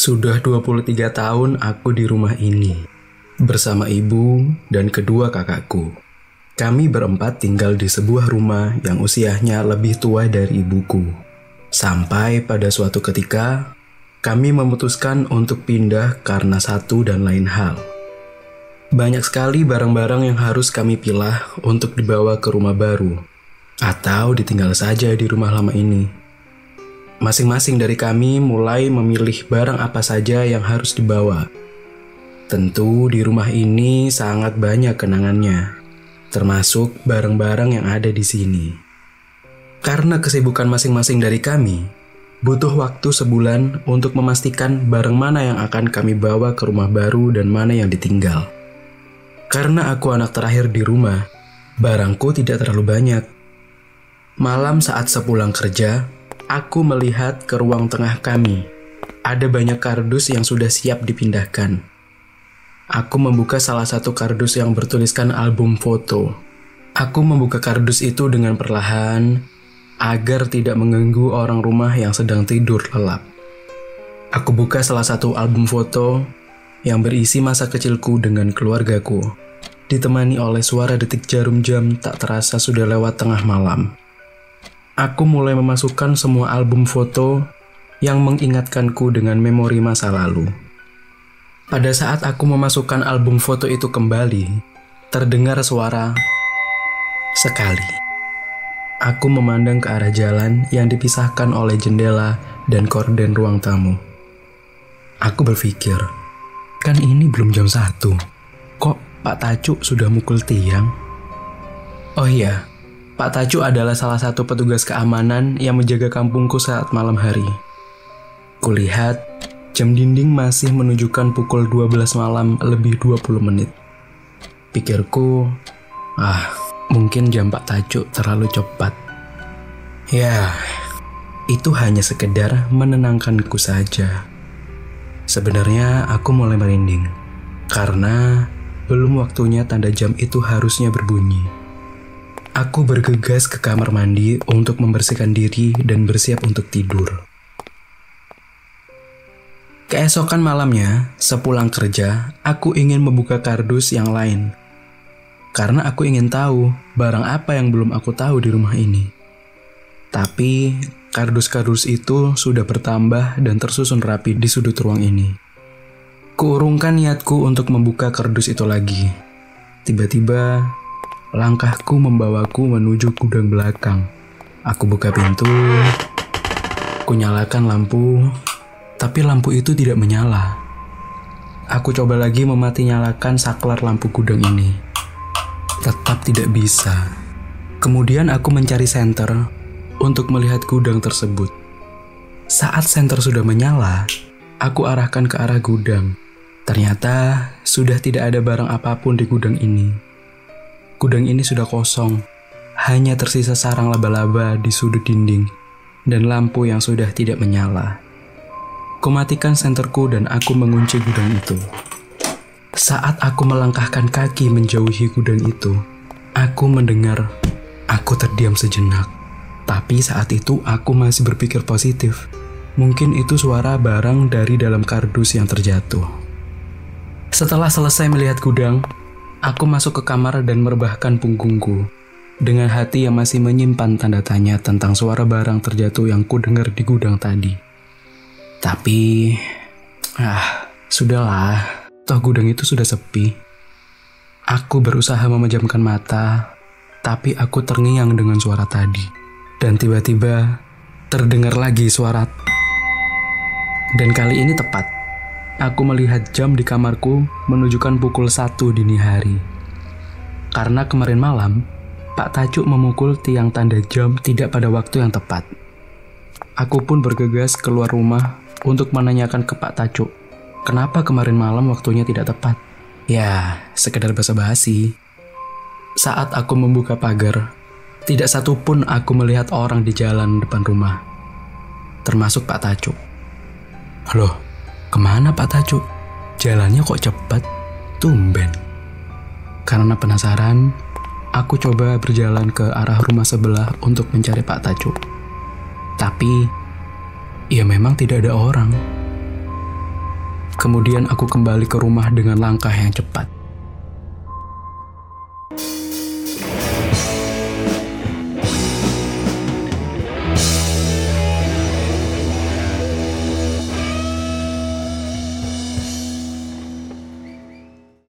Sudah 23 tahun aku di rumah ini bersama ibu dan kedua kakakku. Kami berempat tinggal di sebuah rumah yang usianya lebih tua dari ibuku. Sampai pada suatu ketika, kami memutuskan untuk pindah karena satu dan lain hal. Banyak sekali barang-barang yang harus kami pilah untuk dibawa ke rumah baru, atau ditinggal saja di rumah lama ini. Masing-masing dari kami mulai memilih barang apa saja yang harus dibawa. Tentu di rumah ini sangat banyak kenangannya termasuk barang-barang yang ada di sini. Karena kesibukan masing-masing dari kami, butuh waktu sebulan untuk memastikan barang mana yang akan kami bawa ke rumah baru dan mana yang ditinggal. Karena aku anak terakhir di rumah, barangku tidak terlalu banyak. Malam saat sepulang kerja, aku melihat ke ruang tengah kami. Ada banyak kardus yang sudah siap dipindahkan. Aku membuka salah satu kardus yang bertuliskan album foto. Aku membuka kardus itu dengan perlahan agar tidak mengganggu orang rumah yang sedang tidur lelap. Aku buka salah satu album foto yang berisi masa kecilku dengan keluargaku, ditemani oleh suara detik jarum jam tak terasa sudah lewat tengah malam. Aku mulai memasukkan semua album foto yang mengingatkanku dengan memori masa lalu. Pada saat aku memasukkan album foto itu kembali, terdengar suara sekali. Aku memandang ke arah jalan yang dipisahkan oleh jendela dan korden ruang tamu. Aku berpikir, kan ini belum jam satu. Kok Pak Tacu sudah mukul tiang? Oh iya, Pak Tacu adalah salah satu petugas keamanan yang menjaga kampungku saat malam hari. Kulihat Jam dinding masih menunjukkan pukul 12 malam lebih 20 menit. Pikirku, ah, mungkin jam Pak Tajuk terlalu cepat. Ya, itu hanya sekedar menenangkanku saja. Sebenarnya aku mulai merinding, karena belum waktunya tanda jam itu harusnya berbunyi. Aku bergegas ke kamar mandi untuk membersihkan diri dan bersiap untuk tidur. Keesokan malamnya, sepulang kerja, aku ingin membuka kardus yang lain. Karena aku ingin tahu barang apa yang belum aku tahu di rumah ini. Tapi, kardus-kardus itu sudah bertambah dan tersusun rapi di sudut ruang ini. Kuurungkan niatku untuk membuka kardus itu lagi. Tiba-tiba, langkahku membawaku menuju gudang belakang. Aku buka pintu, kunyalakan lampu, tapi lampu itu tidak menyala. Aku coba lagi memati nyalakan saklar lampu gudang ini. Tetap tidak bisa. Kemudian aku mencari senter untuk melihat gudang tersebut. Saat senter sudah menyala, aku arahkan ke arah gudang. Ternyata sudah tidak ada barang apa pun di gudang ini. Gudang ini sudah kosong, hanya tersisa sarang laba-laba di sudut dinding dan lampu yang sudah tidak menyala. Kumatikan senterku dan aku mengunci gudang itu. Saat aku melangkahkan kaki menjauhi gudang itu, aku mendengar. Aku terdiam sejenak. Tapi saat itu aku masih berpikir positif. Mungkin itu suara barang dari dalam kardus yang terjatuh. Setelah selesai melihat gudang, aku masuk ke kamar dan merebahkan punggungku. Dengan hati yang masih menyimpan tanda tanya tentang suara barang terjatuh yang ku dengar di gudang tadi. Tapi, ah, sudahlah. Toh gudang itu sudah sepi. Aku berusaha memejamkan mata, tapi aku terngiang dengan suara tadi. Dan tiba-tiba terdengar lagi suara. Dan kali ini tepat. Aku melihat jam di kamarku menunjukkan pukul satu dini hari. Karena kemarin malam, Pak Tajuk memukul tiang tanda jam tidak pada waktu yang tepat. Aku pun bergegas keluar rumah untuk menanyakan ke Pak Tajuk, kenapa kemarin malam waktunya tidak tepat? Ya, sekedar basa-basi. Saat aku membuka pagar, tidak satu pun aku melihat orang di jalan depan rumah. Termasuk Pak Tajuk. Loh, ke mana Pak Tajuk? Jalannya kok cepat? Tumben. Karena penasaran, aku coba berjalan ke arah rumah sebelah untuk mencari Pak Tajuk. Tapi Ya memang tidak ada orang. Kemudian aku kembali ke rumah dengan langkah yang cepat.